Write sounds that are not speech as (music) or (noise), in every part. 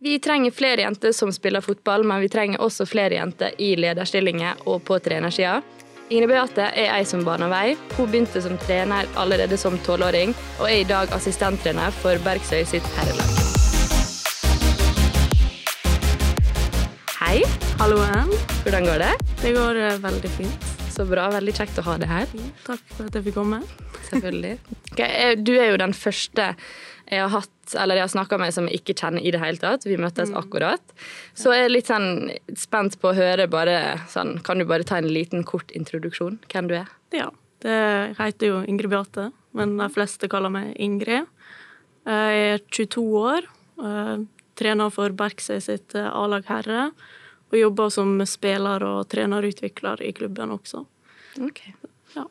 Vi trenger flere jenter som spiller fotball, men vi trenger også flere jenter i lederstillinger og på trenersida. Ingrid Beate er ei som baner vei. Hun begynte som trener allerede som tolvåring, og er i dag assistenttrener for Bergsøy sitt herrelag. Hei, Halloen. hvordan går det? Det går eh, veldig fint. Så bra, veldig kjekt å ha deg her. Takk for at jeg fikk komme. Selvfølgelig. (laughs) Ok, eh, Du er jo den første jeg har hatt, eller jeg har snakka med som jeg ikke kjenner i det hele tatt. Vi møttes akkurat. Så jeg er litt sånn spent på å høre bare sånn Kan du bare ta en liten kort introduksjon? Hvem du er? Ja, det heter jo Ingrid Beate, men de fleste kaller meg Ingrid. Jeg er 22 år, eh, trener for Bergsøy sitt A-lag herre, og jobber som spiller og trenerutvikler i klubben også. Ok. Ja.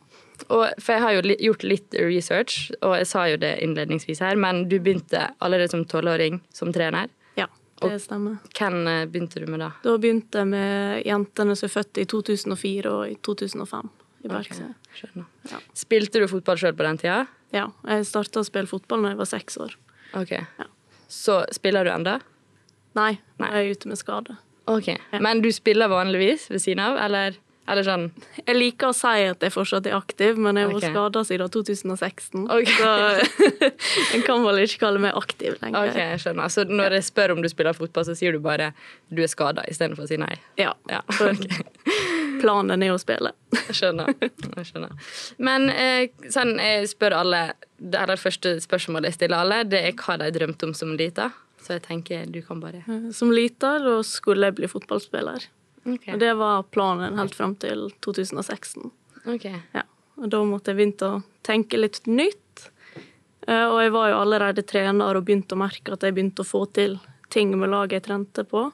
Og, for jeg har jo gjort litt research, og jeg sa jo det innledningsvis her, men du begynte allerede som tolvåring som trener. Ja, det stemmer. Hvem eh, begynte du med da? Da begynte jeg med jentene som er født i 2004 og i 2005 i Bergsø. Skjønner. Ja. Spilte du fotball sjøl på den tida? Ja, jeg starta å spille fotball da jeg var seks år. Ok. Ja. Så spiller du enda? Nei, Nei. jeg er ute med skade. Ok. Men du spiller vanligvis ved siden av, eller, eller sånn Jeg liker å si at jeg fortsatt er aktiv, men jeg var okay. skada siden 2016. Okay. Så (laughs) en kan vel ikke kalle meg aktiv lenger. Ok, jeg skjønner. Så når jeg spør om du spiller fotball, så sier du bare du er skada istedenfor å si nei? Ja, Ja, Okay. (laughs) planen er å spille. Jeg skjønner. Jeg skjønner. Men eh, sånn, jeg spør alle Det er det første spørsmålet jeg stiller alle, det er hva de drømte om som lita. Så jeg tenker du kan bare Som liten da skulle jeg bli fotballspiller. Okay. Og det var planen helt fram til 2016. Ok. Ja. Og da måtte jeg begynne å tenke litt nytt. Eh, Og jeg var jo allerede trener og begynte å merke at jeg begynte å få til ting med laget jeg trente på.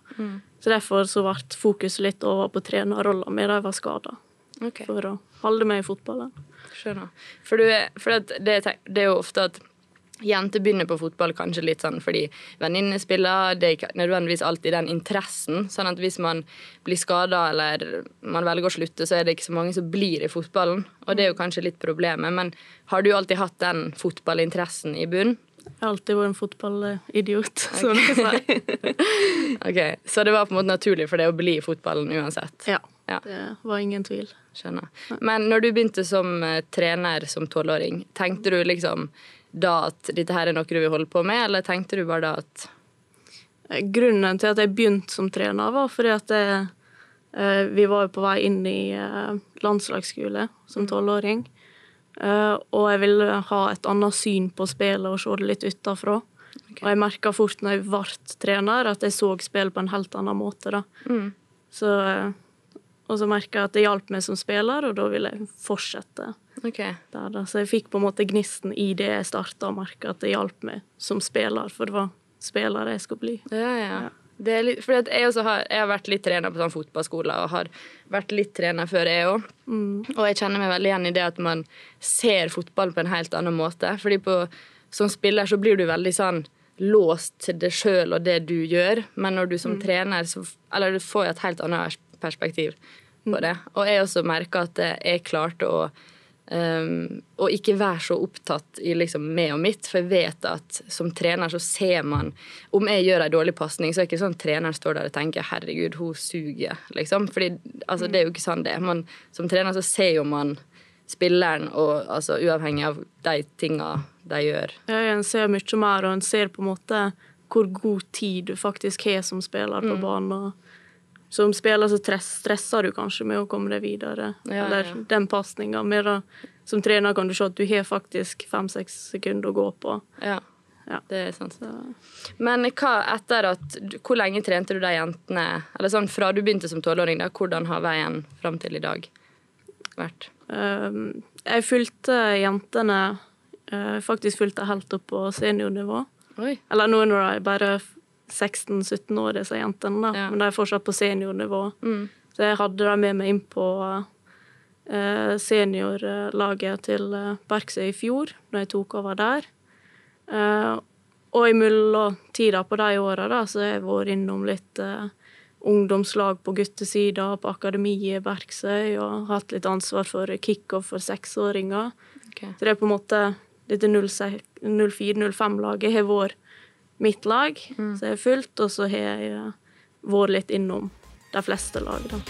Så derfor så ble fokuset litt over på trenerrollen min da jeg var skada. Okay. For å holde meg i fotballen. Skjønner. For, du for det, det er jo ofte at jenter begynner på fotball kanskje litt sånn fordi venninnene spiller. Det er ikke nødvendigvis alltid den interessen. Sånn at hvis man blir skada eller man velger å slutte, så er det ikke så mange som blir i fotballen. Og det er jo kanskje litt problemet. Men har du alltid hatt den fotballinteressen i bunnen? Jeg har alltid vært en fotballidiot, som jeg sier. (laughs) Ok, Så det var på en måte naturlig for deg å bli i fotballen uansett? Ja, Ja. det var ingen tvil. Skjønner. Men når du begynte som eh, trener som tolvåring, tenkte du liksom da at dette her er noe du vil holde på med, eller tenkte du bare da at Eh, Grunnen til at jeg begynte som trener, var fordi at jeg, eh, vi var på vei inn i landslagsskole som tolvåring. Eh, og jeg ville ha et annet syn på spillet og se det litt utafra. Og jeg merka fort når jeg ble trener, at jeg så spillet på en helt annen måte. da. Så, eh, og så merka jeg at det hjalp meg som spiller, og da ville jeg fortsette Okay. der. da. Så jeg fikk på en måte gnisten i det jeg starta, og merka at det hjalp meg som spiller, for det var spiller jeg skulle bli. Ja, ja. Det er litt, jeg, har, jeg har vært litt trener på sånn fotballskoler og har vært litt trener før, jeg òg. Og jeg kjenner meg veldig igjen i det at man ser fotball på en helt annen måte. Fordi på, som spiller så blir du veldig sånn låst til det sjøl og det du gjør. Men når du som trener så Eller du får et helt annet perspektiv på det. Og jeg også merka at jeg klarte å Um, og ikke være så opptatt i liksom meg og mitt, for jeg vet at som trener så ser man Om jeg gjør en dårlig pasning, så er det ikke sånn at treneren står der og tenker 'herregud, hun suger', liksom. Fordi altså, det er jo ikke sånn det er. Som trener så ser jo man spilleren, og altså uavhengig av de tinga de gjør. Ja, En ser mye mer, og en ser på en måte hvor god tid du faktisk har som spiller på banen. og Som spiller så stresser du kanskje med å komme deg videre. Ja, Eller ja. den pasninga. Som trener kan du se at du har faktisk fem-seks sekunder å gå på. Ja, Ja. det er sant. Så, Men hva etter at Hvor lenge trente du de jentene? Eller sånn fra du begynte som tolvåring, da, hvordan har veien fram til i dag vært? Um, jeg fulgte jentene uh, Faktisk fulgte helt opp på seniornivå. Oi. Eller nå når jeg de bare 16-17 år, disse jentene, da. Ja. men de er fortsatt på seniornivå. Mm. Så jeg hadde dem med meg inn på eh, seniorlaget til Berksøy Bergsøy i fjor, når jeg tok over der. Eh, og i mellomtida på de åra så har jeg vært innom litt eh, ungdomslag på guttesida, på akademiet i Berksøy, og hatt litt ansvar for kickoff for seksåringer. Okay. Så det er på en måte dette 04-05-laget har vært mitt lag, så jeg har fulgt, og så har jeg eh, vært litt innom de fleste lag, da.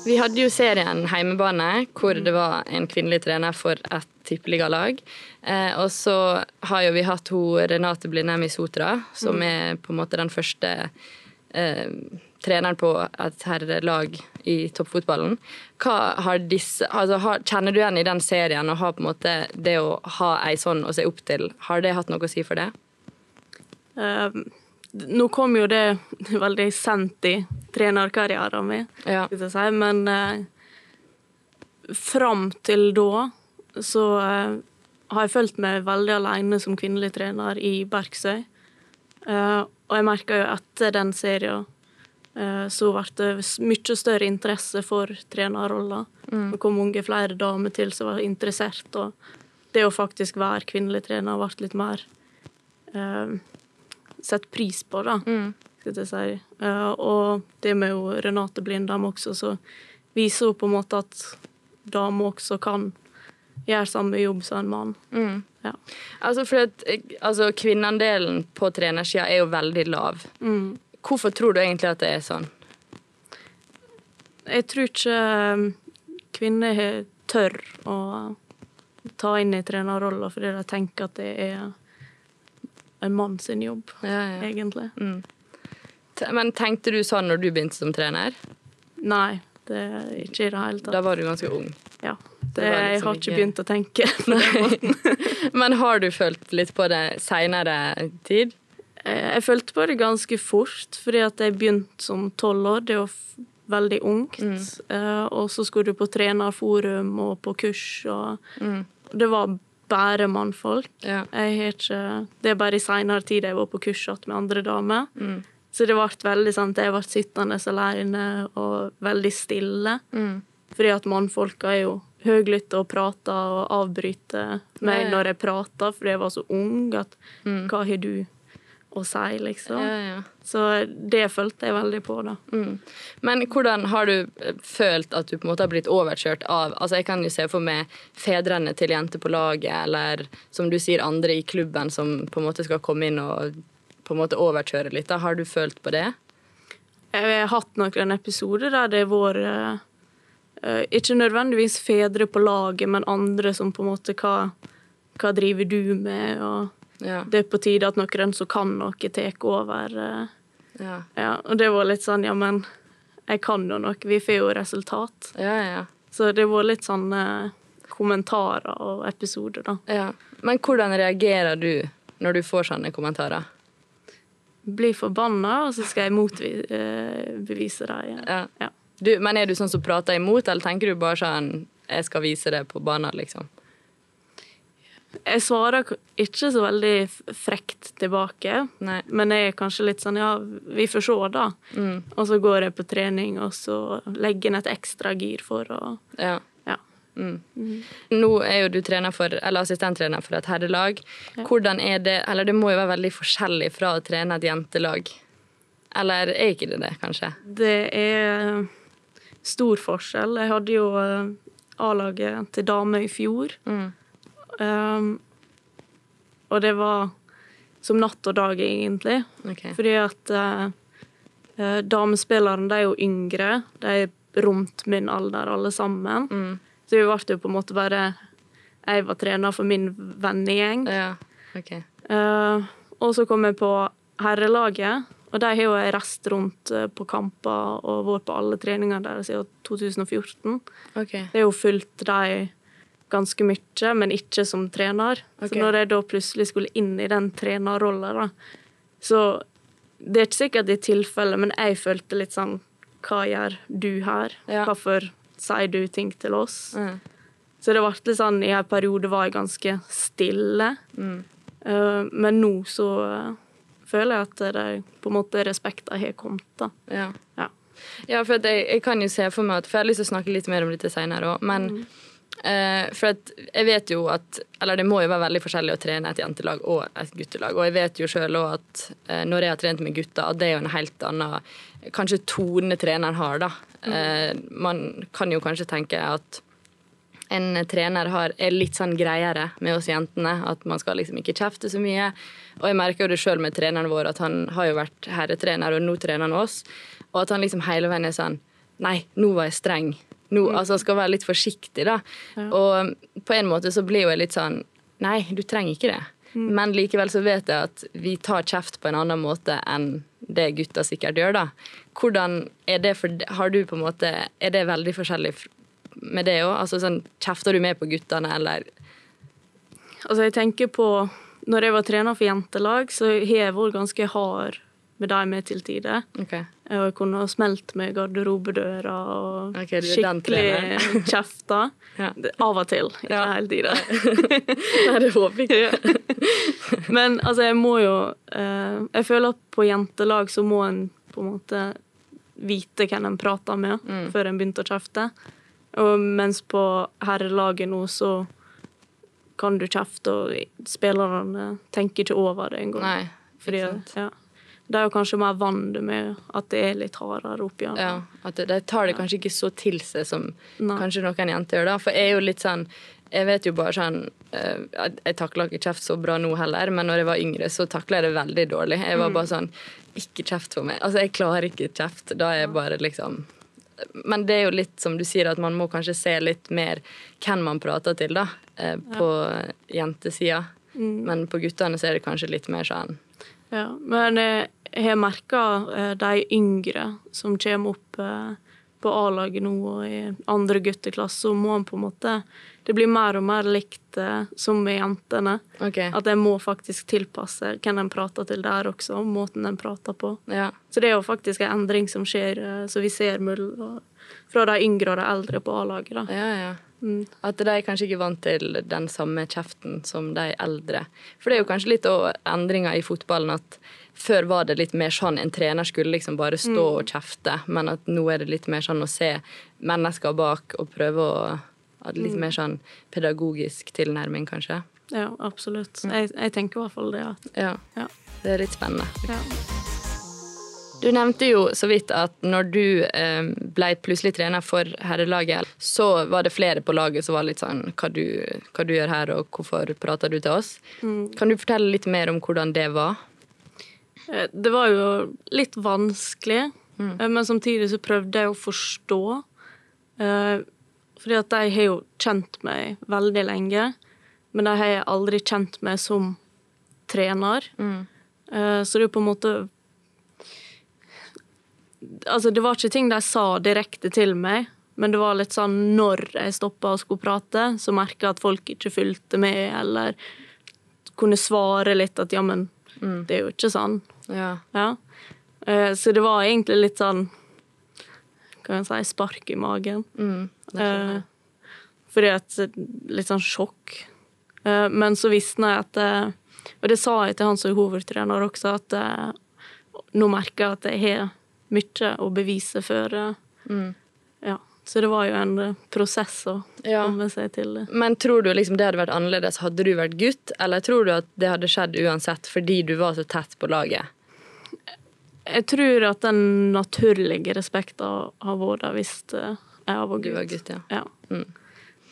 Vi hadde jo serien Heimebane, hvor det var en kvinnelig trener for et tippeligalag. Eh, og så har jo vi hatt hun Renate Blindheim i Sotra, som er på en måte den første eh, treneren på et herrelag i toppfotballen. Disse, altså, har, kjenner du igjen i den serien og har på en måte det å ha ei sånn å se opp til, har det hatt noe å si for det? Eh, nå kom jo det (laughs) veldig sent i trenerkarrieren min, Ja. si, men eh, fram til da så eh, har jeg følt meg veldig alene som kvinnelig trener i Bergsøy. Eh, og jeg merka jo etter den serien så ble det mye større interesse for trenerroller. Det kom mange flere damer til som var interessert, og det å faktisk være kvinnelig trener ble litt mer eh, sett pris på, da, jeg si. Eh, og det med jo Renate Blindheim også, så viser hun på en måte at damer også kan gjøre samme jobb som en mann. Ja. Altså, for at, altså, Kvinneandelen på trenersida er jo veldig lav. Hvorfor tror du egentlig at det er sånn? Jeg tror ikke eh, kvinner tør å ta inn i trenerrolla fordi de tenker at det er en mann sin jobb, Ja, ja. egentlig. Mm. Men tenkte du sånn når du begynte som trener? Nei, det ikke i det hele tatt. Da var du ganske ung. Ja. Det Det, liksom jeg har ikke begynt å tenke på den (laughs) måten. (laughs) Men har du følt litt på det seinere tid? Eh, Jeg følte på det ganske fort, fordi at jeg begynte som tolv år. Det var veldig ungt. Mm. og så skulle du på trenerforum og på kurs, og det var bare mannfolk. Ja. Jeg har ikke Det er bare i seinere tid jeg var på kurs med andre damer. Så det ble veldig sant, jeg ble sittende alene og veldig stille. Fordi at mannfolka er jo høylytte og prater og avbryter meg Ja, ja. når jeg prater, fordi jeg var så ung at hva har du å si, liksom? Ja, ja. Så det følte jeg veldig på, da. Men hvordan har du eh, følt at du på en måte har blitt overkjørt av Altså Jeg kan jo se for meg fedrene til jenter på laget, eller som du sier, andre i klubben som på en måte skal komme inn og på en måte overkjøre litt. Da. Har du følt på det? Jeg har hatt noen episoder der det har vært eh, Ikke nødvendigvis fedre på laget, men andre som på en måte Hva, hva driver du med? Og Ja. det er på tide at noen som kan noe, tar over. eh. Ja, Ja, og det var litt sånn Ja, men jeg kan jo noe. Vi får jo resultat. ja. ja. Så det var litt sånn eh, kommentarer og episoder, da. ja. Men hvordan reagerer du når du får sånne kommentarer? Blir forbanna, og så skal jeg motbevise dem. Ja. Ja. Du, men er du sånn som prater imot, eller tenker du bare sånn Jeg skal vise det på banen, liksom? Jeg svarer ikke så veldig frekt tilbake, Nei. men jeg er kanskje litt sånn ja, vi får se, da. Og så går jeg på trening, og så legger jeg et ekstra gir for å Ja. Ja. Nå er jo du trener for, eller assistenttrener for et herrelag. Hvordan er det Eller det må jo være veldig forskjellig fra å trene et jentelag. Eller er ikke det det, kanskje? Det er stor forskjell. Jeg hadde jo eh, A-laget til damer i fjor. Um, og det var som natt og dag, egentlig. Okay. Fordi at uh, damespillerne de er jo yngre. De er rundt min alder, alle sammen. Så vi ble jo på en måte bare Jeg var trener for min vennegjeng. Ja, Okay. Uh, og så kom jeg på herrelaget, og de har jo jeg reist rundt eh, på kamper og vært på alle treningene deres siden 2014. Okay. Det er jo fulgt de ganske mye, men ikke som trener. Okay. Så når jeg da plutselig skulle inn i den trenerrolla, så det er ikke sikkert det er tilfellet, men jeg følte litt sånn Hva gjør du her? Ja. Hvorfor sier du ting til oss? Mm. Så det ble litt sånn I en periode var jeg ganske stille. Mm. Uh, men nå så uh, føler jeg at det på en måte respekten har kommet, da. Ja. Ja. Ja, for jeg, jeg kan jo se for meg at For jeg har lyst til å snakke litt mer om dette seinere òg, men eh, For at jeg vet jo at Eller det må jo være veldig forskjellig å trene et jentelag og et guttelag. Og jeg vet jo sjøl òg at eh, når jeg har trent med gutter, at det er jo en helt annen Kanskje tone treneren har, da. Eh, man kan jo kanskje tenke at en trener har, er litt sånn greiere med oss jentene. At man skal liksom ikke kjefte så mye. Og jeg merker jo det sjøl med treneren vår, at han har jo vært herretrener, og nå trener han oss. Og at han liksom hele veien er sånn Nei, nå var jeg streng. Nå, mm. altså skal være litt forsiktig, da. Ja. Og på en måte så blir jo jeg litt sånn Nei, du trenger ikke det. Mm. Men likevel så vet jeg at vi tar kjeft på en annen måte enn det gutta sikkert gjør, da. Hvordan er det for Har du på en måte Er det veldig forskjellig med det òg? Altså, sånn, kjefter du mer på guttene, eller? Altså, jeg tenker på Når jeg var trener for jentelag, så har jeg vært ganske hard med dem med til tider. Okay. Jeg kunne smelt med garderobedøra og okay, skikkelig (laughs) kjefta. ja. Av og til, ikke ja. hele tida. (laughs) Nei, det håper jeg ikke. Men altså, jeg må jo eh, Jeg føler at på jentelag så må en på en måte vite hvem en prater med, mm. før en begynte å kjefte. Og mens på herrelaget nå så kan du kjefte, og spillerne tenker ikke over det engang. Fordi, ja. De er jo kanskje mer vant med at det er litt hardere oppi igjen. Ja, at de tar det kanskje ikke så til seg som Nei. kanskje noen jenter gjør. da. For jeg er jo litt sånn Jeg vet jo bare sånn eh, Jeg takler ikke kjeft så bra nå heller, men når jeg var yngre, så takla jeg det veldig dårlig. Jeg var mm. bare sånn Ikke kjeft for meg. Altså, jeg klarer ikke kjeft. Da er jeg bare liksom men det er jo litt som du sier, at man må kanskje se litt mer hvem man prater til, da. Eh, på ja. jentesida. Mm. Men på guttene så er det kanskje litt mer sånn Ja, men eh, har merka eh, de yngre som kommer opp på A-laget nå og i andre gutteklasse, så må han på en måte Det blir mer og mer likt som med jentene. Okay. At jeg må faktisk tilpasse hvem en prater til der også, måten en prater på. Ja. Så det er jo faktisk en endring som skjer, så vi ser fra de yngre og de eldre på A-laget. Ja, ja. Mm. At de kanskje ikke er vant til den samme kjeften som de eldre. For det er jo kanskje litt endringer i fotballen at før var det litt mer sånn en trener skulle liksom bare stå mm. og kjefte, men at nå er det litt mer sånn å se mennesker bak og prøve å ha litt mm. mer sånn pedagogisk tilnærming, kanskje. Ja, absolutt. Mm. Jeg, jeg, tenker i hvert fall det. At, ja. ja. Det er litt spennende. Ja. Du nevnte jo så vidt at når du eh, ble plutselig trener for herrelaget, så var det flere på laget som var litt sånn hva du, hva du gjør her, og hvorfor prater du til oss? Mm. Kan du fortelle litt mer om hvordan det var? Eh, det var jo litt vanskelig, mm. Eh, men samtidig så prøvde jeg å forstå. Fordi at de har jo kjent meg veldig lenge, men de har jeg aldri kjent meg som trener. Mm. Så det er jo på en måte Altså, det var ikke ting de sa direkte til meg, men det var litt sånn når jeg stoppa og skulle prate, så merka jeg at folk ikke fulgte med, eller kunne svare litt at ja, men mm. det er jo ikke sånn. Ja. ja. Uh, så det var egentlig litt sånn Kan jeg si spark i magen. Mm, uh, fordi at Litt sånn sjokk. Uh, men så visste jeg at Og det sa jeg til han som er hovedtrener også, at nå merker jeg at jeg har mye å bevise før. Mm. Ja. Så det var jo en prosess å ja. komme seg til det. Men tror du liksom det hadde vært annerledes hadde du vært gutt, eller tror du at det hadde skjedd uansett fordi du var så tett på laget? Jeg tror at den naturlige respekten har vært der hvis eh, jeg har vært gutt. Du var gutt, ja. ja. Mm.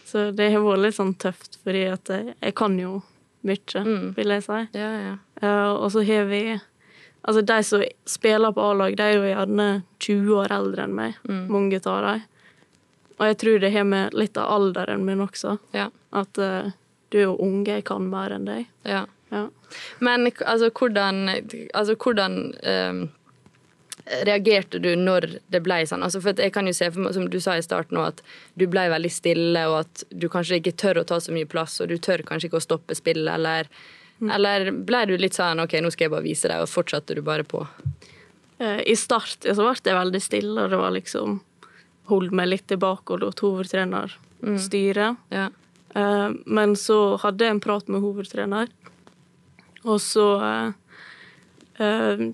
Så det har vært litt sånn tøft, fordi at jeg, jeg kan jo mye, mm. vil jeg si. Ja, ja. Uh, og så har vi Altså, de som spiller på A-lag, de er jo gjerne 20 år eldre enn meg, mm. mange av dem. Og jeg tror det har med litt av alderen min også. Ja. At uh, du er jo unge, jeg kan mer enn deg. Ja. ja. Men altså, hvordan, altså, hvordan um, reagerte du når det ble sånn? Altså, for jeg kan jo se, for, som du sa i starten, at du ble veldig stille, og at du kanskje ikke tør å ta så mye plass, og du tør kanskje ikke å stoppe spillet, eller. Eller ble du litt sånn OK, nå skal jeg bare vise deg, og fortsatte du bare på? Uh, I starten så ble jeg veldig stille, og det var liksom holdt meg litt tilbake og lot hovedtrener mm. styre. Ja. Uh, men så hadde jeg en prat med hovedtrener, og så uh,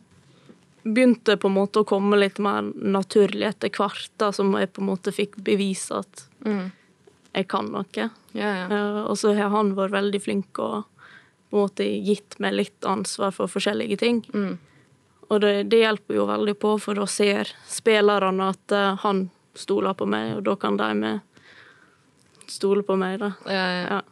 begynte på en måte å komme litt mer naturlig etter hvert, da, som jeg på en måte fikk bevise at mm. jeg kan noe. Ja, ja. og så har han vært veldig flink og på en måte gitt meg litt ansvar for forskjellige ting. Mm. Og det, det, hjelper jo veldig på, for da ser spillerne at han stoler på meg, og da kan de med stoler på meg, da. Ja, ja. Ja.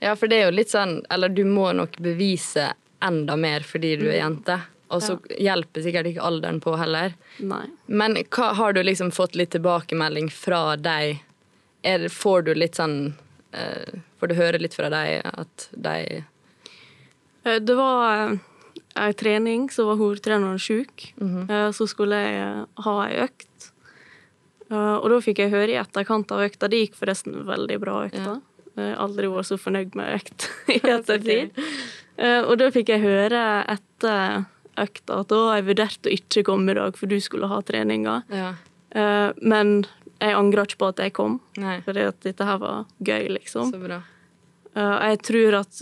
ja, for det er jo litt sånn Eller du må nok bevise enda mer fordi du Mm. er jente. Og så hjelper sikkert ikke alderen på heller. Nei. Men hva, har du liksom fått litt tilbakemelding fra deg? Er, får du litt sånn uh, Får du høre litt fra deg at de Det var eh, ei trening, så var hovedtreneren sjuk. Eh, Så skulle jeg eh, ha ei økt. Eh, Og da fikk jeg høre i etterkant av økta Det gikk forresten veldig bra, økta. Har aldri vært så fornøyd med økt (laughs) i ettertid. Eh, Og da fikk jeg høre etter økta at da har jeg vurdert å ikke komme i dag, for du skulle ha treninga. Ja. Eh, Men jeg angrer ikke på at jeg kom, at dette her var gøy, liksom. Så bra. Jeg tror at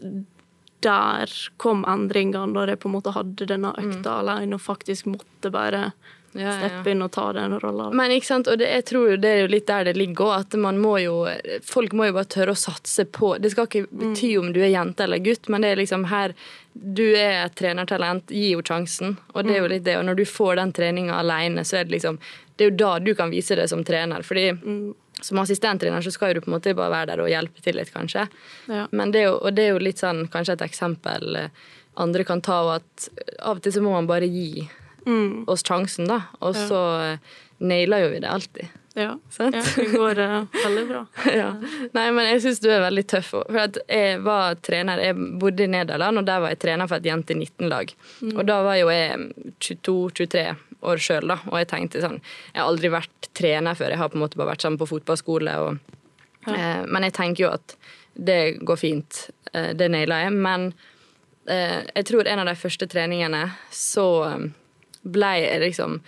der kom endringene, da jeg på en måte hadde denne økta alene og faktisk måtte bare Ja, steppe inn og ta den rolla. Men ikke sant, og det, jeg tror det er jo litt der det ligger òg, at man må jo Folk må jo bare tørre å satse på Det skal ikke bety om du er jente eller gutt, men det er liksom her Du er et trenertalent, gi henne sjansen. Og det er jo litt det, og når du får den treninga alene, så er det liksom Det er jo da du kan vise det som trener. Fordi som assistenttrener så skal du på en måte bare være der og hjelpe til litt, kanskje. Ja. Men det er jo, og det er jo litt sånn kanskje et eksempel eh, andre kan ta, og at av og til så må man bare gi Mm. oss sjansen, da. Og så eh, nailer jo vi det alltid. Ja. Sant? ja, det går uh, veldig bra. (laughs) ja. Nei, men jeg syns du er veldig tøff. For at jeg var trener, jeg bodde i Nederland, og der var jeg trener for et jente 19-lag. Og da var jo jeg 22-23 år sjøl, da. Og jeg tenkte sånn Jeg har aldri vært trener før. Jeg har på en måte bare vært sammen på fotballskole. Og, eh, men jeg tenker jo at det går fint. Eh, det naila jeg. Men eh, jeg tror en av de første treningene så eh, ble jeg liksom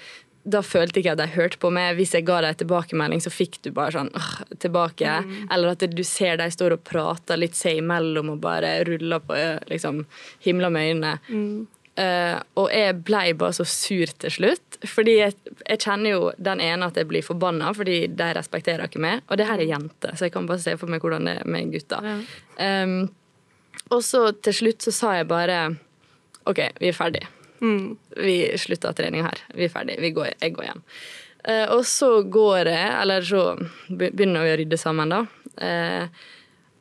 da følte jeg ikke at de hørte på meg. Hvis jeg ga deg tilbakemelding, så fikk du bare sånn øh, tilbake. Eller at du ser de står og prater litt seg imellom og bare ruller på liksom, himla med øynene. Eh, og jeg blei bare så sur til slutt. Fordi jeg, jeg kjenner jo den ene at jeg blir forbanna, fordi de respekterer ikke meg. Og det her er jenter, så jeg kan bare se for meg hvordan det er med gutter. Um, og så til slutt så sa jeg bare OK, vi er ferdig. Mm. Vi slutter treninga her. Vi er ferdig. Vi går, jeg går hjem. Uh, og så går jeg, eller så begynner vi å rydde sammen, da. Uh,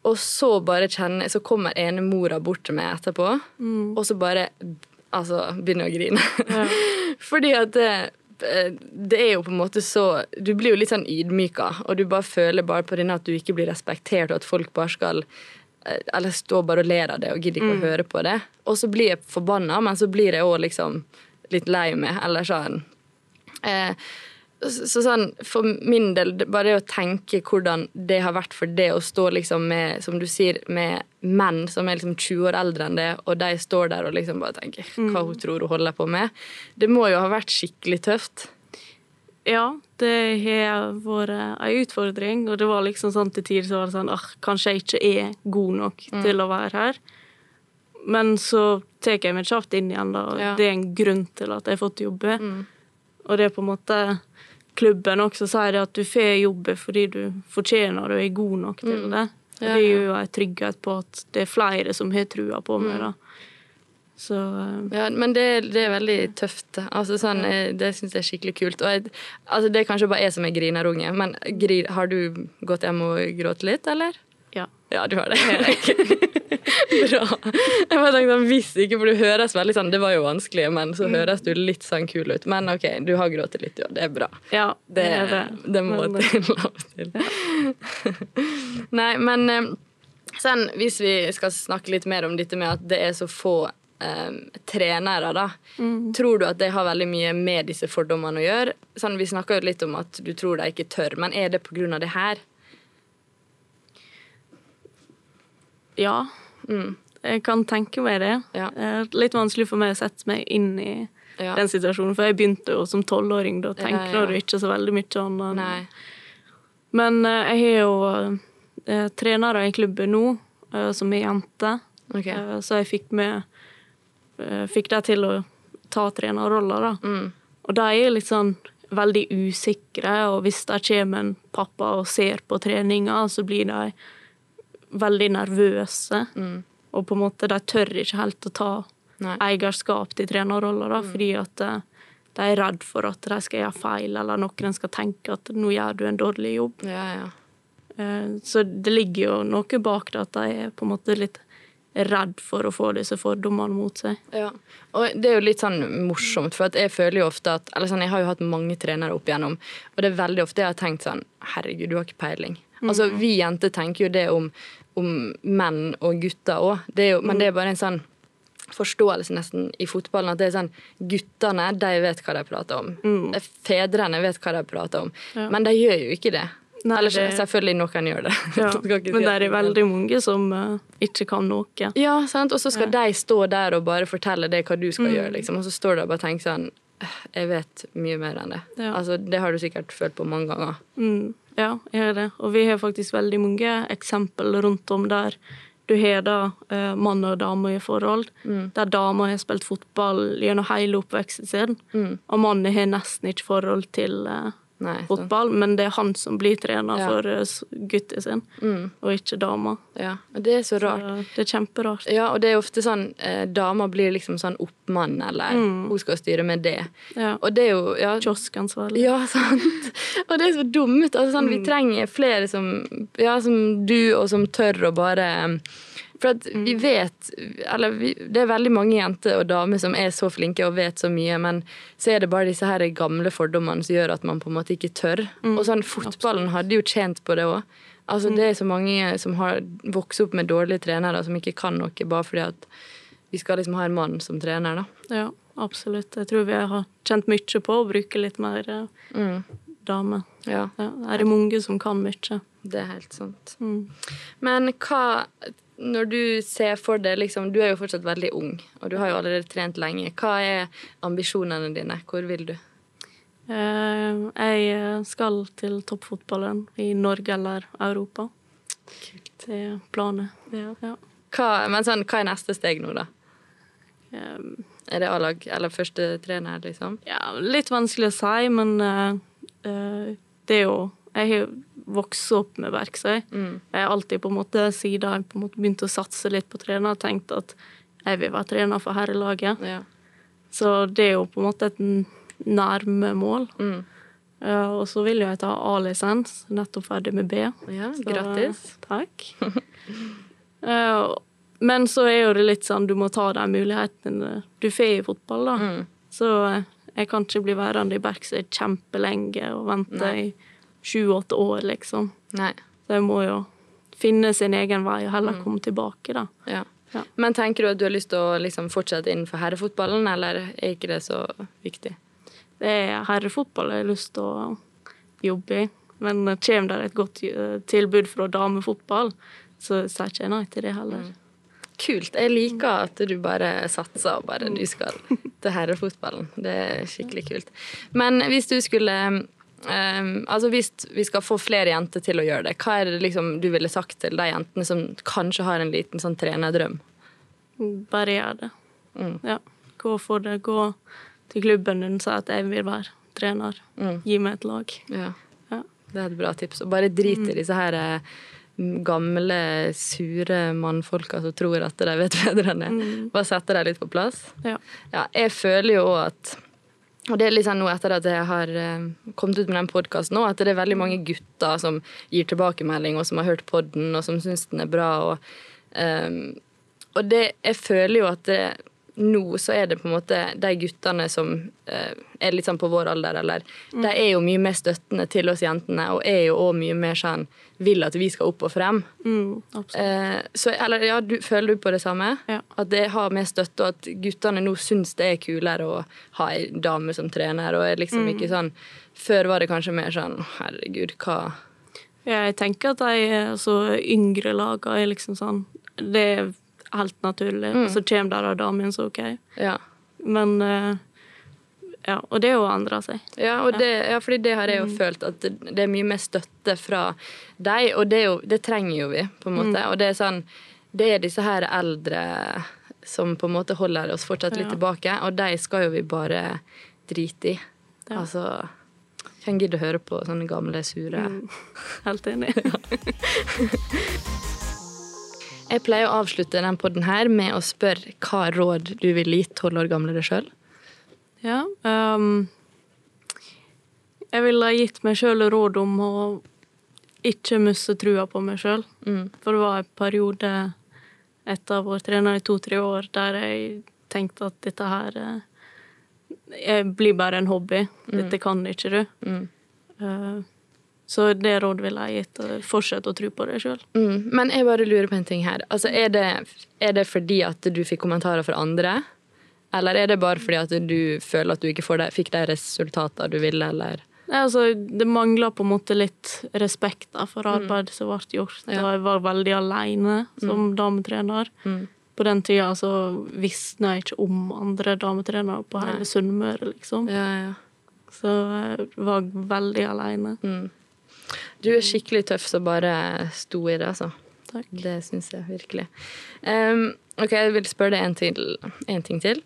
og så bare kjenner Så kommer ene mora bort til meg etterpå, og så bare altså, begynner å grine. (laughs) Fordi at det, det er jo på en måte så Du blir jo litt sånn ydmyka, og du bare føler bare på denne at du ikke blir respektert, og at folk bare skal eh, eller står bare og ler av det og gidder ikke å høre på det. Og så blir jeg forbanna, men så blir jeg òg liksom litt lei meg, eller sånn eh, så, så sånn, For min del, bare det å tenke hvordan det har vært for det å stå liksom med som du sier, med menn som er liksom 20 år eldre enn det, og de står der og liksom bare tenker hva hun tror hun holder på med. Det må jo ha vært skikkelig tøft. Ja, det har vært ei utfordring, og det var liksom sånn til tider så var det sånn ah, Kanskje jeg ikke er god nok til å være her. Men så tar jeg meg kjapt inn igjen, da, og Ja. det er en grunn til at jeg har fått jobbe. Og det er på en måte Klubben også sier det at du får jobbe fordi du fortjener det og er god nok til det. Mm. Ja, det ja. gir jo en trygghet på at det er flere som har trua på meg. da. Så eh, Ja, men det, det er veldig tøft. Altså, sånn, eh, det syns jeg er skikkelig kult. Jeg, altså, det er kanskje bare jeg som er grinerunge, men har du gått hjem og grått litt, eller? ja. Ja, du har det. (laughs) Bra. Jeg bare tenkte hvis ikke, for du høres veldig sånn Det var jo vanskelig, men så høres du litt sånn kul ut. Men OK, du har grått litt, ja. Det er bra. Ja, Det, er det. det må Men, til (laughs) og til. (laughs) Nei, men eh, sånn, hvis vi skal snakke litt mer om dette med at det er så få eh, trenere, da. Tror du at det har veldig mye med disse fordommene å gjøre? Sånn, vi snakka jo litt om at du tror de ikke tør, men er det av det her? Ja. Jeg kan tenke meg det. Ja. Eh, Litt vanskelig for meg å sette meg inn i Ja. den situasjonen, for jeg begynte jo som tolvåring. Da tenker Ja, du ikke så veldig mye annet. Nei. Men eh, jeg har jo eh, trenere i klubben nå som er jenter, okay. Så jeg fikk med Fikk dem til å ta trenerroller, da. Mm. Og de er litt sånn veldig usikre, og hvis det kommer en pappa og ser på treninga, så blir de veldig nervøse. Mm. Og på en måte, de tør ikke helt å ta Nei. eierskap til trenerroller, da, fordi at eh, de er redd for at de skal gjøre feil, eller noen skal tenke at 'nå gjør du en dårlig jobb'. Ja, ja. Eh, så det ligger jo noe bak det at de er på en måte litt redd for å få disse fordommene mot seg. Ja. Og det er jo litt sånn morsomt, for jeg føler jo ofte at eller sånn, Jeg har jo hatt mange trenere opp igjennom, og det er veldig ofte jeg har tenkt sånn Herregud, du har ikke peiling. Altså, Vi jenter tenker jo det om, om menn og gutter òg, men det er bare en sånn forståelse nesten i fotballen. At det er sånn Guttene de vet hva de prater om. Mm. Fedrene vet hva de prater om. Ja. Men de gjør jo ikke det. Nei, Eller det- selvfølgelig noen gjør det. Ja. (laughs) Skal Men det er veldig mange som uh, ikke kan noe. Ja, sant? Og så skal de stå der og bare fortelle deg hva du Mm. skal gjøre, liksom. Og så står du og bare tenker sånn «Øh, Jeg vet mye mer enn det. Ja. Altså, det har du sikkert følt på mange ganger. Mm, ja, jeg har det. Og vi har faktisk veldig mange eksempel rundt om der du har da eh, mann og dame i forhold, Mm. der dama har spilt fotball gjennom hele oppveksten sin, Mm. og mannen har nesten ikke forhold til eh, Nei, fotball, men det er han som blir trener Ja. for uh, gutten sin, Mm. og ikke dama. Ja. Og det er så rart. Så det er kjemperart. Ja, og det er ofte sånn eh, Dama blir liksom sånn oppmann, eller Mm. hun skal styre med det. Ja. Og det er jo ja, Kioskansvarlig. Ja, (laughs) sant. Og det er så dumt. Altså, sånn, Vi trenger flere som, ja, som du, og som tør å bare For at vi vet Eller vi, det er veldig mange jenter og damer som er så flinke og vet så mye, men så er det bare disse her gamle fordommene som gjør at man på en måte ikke tør. og sånn, Fotballen hadde jo tjent på det òg. Altså, Det er så mange som har vokst opp med dårlige trenere, som ikke kan noe bare fordi at vi skal liksom ha en mann som trener. da. Ja, absolutt. Jeg tror vi har kjent mye på å bruke litt mer eh, Mm. damer. Ja, Ja, det er mange som kan mye. det er helt sant. Mm. Men hva Når du ser for deg liksom, Du er jo fortsatt veldig ung, og du har jo allerede trent lenge. Hva er ambisjonene dine? Hvor vil du? Eh, jeg skal til toppfotballen i Norge eller Europa. Det er planen. Ja. Hva, men sånn, hva er neste steg nå, da? Um, Er det A-lag eller første trener, liksom? ja, litt vanskelig å si, men uh, eh, det er jo Jeg har jo vokst opp med verktøy. Mm. Jeg har alltid på en måte, siden jeg på en måte begynte å satse litt på trener, tenkt at jeg vil være trener for herrelaget. Ja. Så det er jo på en måte et nærme mål. Mm. Uh, og så vil jo jeg ta A-lisens, nettopp ferdig med B. ja Så, grattis. Takk. uh, (laughs) men så er jo det litt sånn, du må ta de mulighetene du får i fotball, da. Mm. Så eh, jeg kan ikke bli værende i Berksøy kjempelenge og vente Nei. i sju-åtte år, liksom. Nei. Så jeg må jo finne sin egen vei og heller komme tilbake, da. Ja. Ja. Men tenker du at du har lyst til å liksom fortsette innenfor herrefotballen, eller er ikke det så viktig? Det er herrefotball jeg har lyst til å jobbe i. Men kommer det et godt eh, tilbud fra damefotball, så sier ikke jeg nei til det heller. Kult. Jeg liker at du bare satser og bare du skal (laughs) til herrefotballen. Det er skikkelig kult. Men hvis du skulle um, Altså hvis vi skal få flere jenter til å gjøre det, hva er det liksom du ville sagt til de jentene som kanskje har en liten sånn trenerdrøm? Bare gjør det. Mm. Ja. Gå for det. Gå til klubben din og si at jeg vil være trener. Mm. Gi meg et lag. Ja. Ja. Det er et bra tips. Og bare drit i disse her eh, gamle, sure mannfolka som tror at de vet bedre enn det. Bare sette dem litt på plass. Ja. Ja, jeg føler jo òg at og det er liksom nå etter at jeg har eh, kommet ut med den podkasten nå, at det er veldig mange gutter som gir tilbakemelding, og som har hørt podden, og som syns den er bra. Og, um, og det, jeg føler jo at det, nå så er det på en måte de guttene som eh, er litt sånn på vår alder, eller De er jo mye mer støttende til oss jentene, og er jo òg mye mer sånn vil at vi skal opp og frem. Mm. Eh, så, eller ja, du, føler du på det samme? Ja. At det har mer støtte, og at guttene nå syns det er kulere å ha ei dame som trener, og er liksom ikke sånn Før var det kanskje mer sånn herregud, hva Jeg tenker at de altså, yngre lagene er liksom sånn Det er helt naturlig. Og så kommer der av damen, så OK. Ja. Men eh, Ja. Og det å endre seg. Ja, og det, ja, fordi det har jeg jo følt, at det, det er mye mer støtte fra deg, og det, jo, det trenger jo vi, på en måte. Og det er sånn Det er disse her eldre som på en måte holder oss fortsatt litt Ja. tilbake, og de skal jo vi bare drite i. Ja. Altså Hvem gidder å høre på sånne gamle, sure Helt enig. (laughs) (laughs) Jeg pleier å avslutte den podden her med å spørre hva råd du ville gitt tolv år gamle deg sjøl. Ja. um, jeg ville gitt meg sjøl råd om å ikke miste trua på meg sjøl. Mm. For det var en periode etter vært trener i to-tre år der jeg tenkte at dette her eh, jeg blir bare en hobby. Dette kan ikke du. Mm. Eh, så det rådet ville jeg gitt. å Fortsette å tro på det sjøl. Mm. Men jeg bare lurer på en ting her. Altså, er, det, er det fordi at du fikk kommentarer fra andre? Eller er det bare fordi at du føler at du ikke får de, fikk de resultatene du ville, eller Altså, det mangla på en måte litt respekt da, for arbeidet som ble gjort. Ja. Jeg var veldig aleine som dametrener. Mm. På den tida så visste jeg ikke om andre dametrenere på hele Sunnmøre, liksom. Ja, ja. Så jeg var veldig aleine. Mm. Du er skikkelig tøff som bare sto i det, altså. Takk. Det syns jeg virkelig. Um, ok, jeg vil spørre deg en, til, en ting til.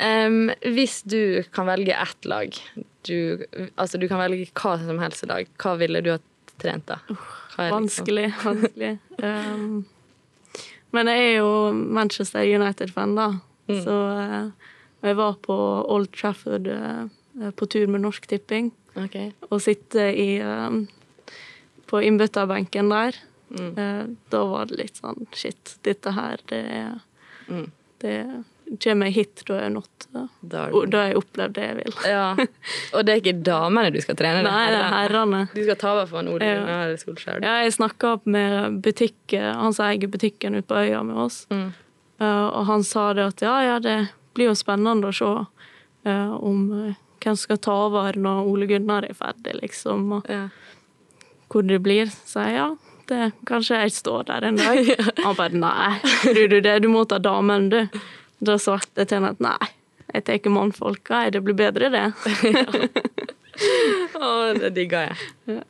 Um, hvis du kan velge ett lag du, Altså, du kan velge hva som helst i dag. Hva ville du ha trent, da? Er liksom- Vanskelig, vanskelig. Um, men jeg er jo Manchester United-fan, da. Mm. Så uh, jeg var på Old Trafford uh, på tur med Norsk Tipping. Okay. og sitte i um, på innbytterbenken der. Mm. Eh, da var det litt sånn Shit, dette her, det er Mm. Det kommer jeg hit, da er jeg nådd Da har jeg opplevd det jeg vil. Ja. Og det er ikke damene du skal trene? Nei, det er herrene. Du skal ta over for en Ole Ja. Gunnar Solskjær? Ja, jeg snakka med butikken, han som eier butikken ute på øya med oss, Mm. Eh, og han sa det at ja, ja, det blir jo spennende å se eh, om eh, hvem som skal ta over når Ole Gunnar er ferdig, liksom. Og Ja. Hvor det blir. Så jeg ja, det, kanskje jeg står der en dag. (laughs) Han bare nei, tror du det? Du må ta damen, du. Da svarte jeg til henne at nei, jeg tar mannfolka, det blir bedre det. (laughs) Å, det digger jeg.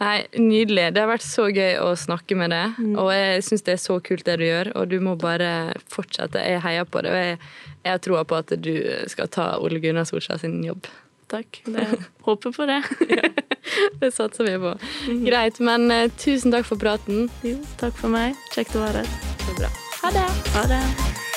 Nei, Nydelig. Det har vært så gøy å snakke med deg. Og jeg syns det er så kult det du gjør, og du må bare fortsette. Jeg heier på det, og jeg, jeg har troa på at du skal ta Ole Gunnar Solskjær sin jobb. Takk. Det, håper på det. (laughs) (laughs) Det satser vi på. Greit, men uh, tusen takk for praten. Jo, takk for meg. Kjekt å være her. Så bra. Ha det. Ha det.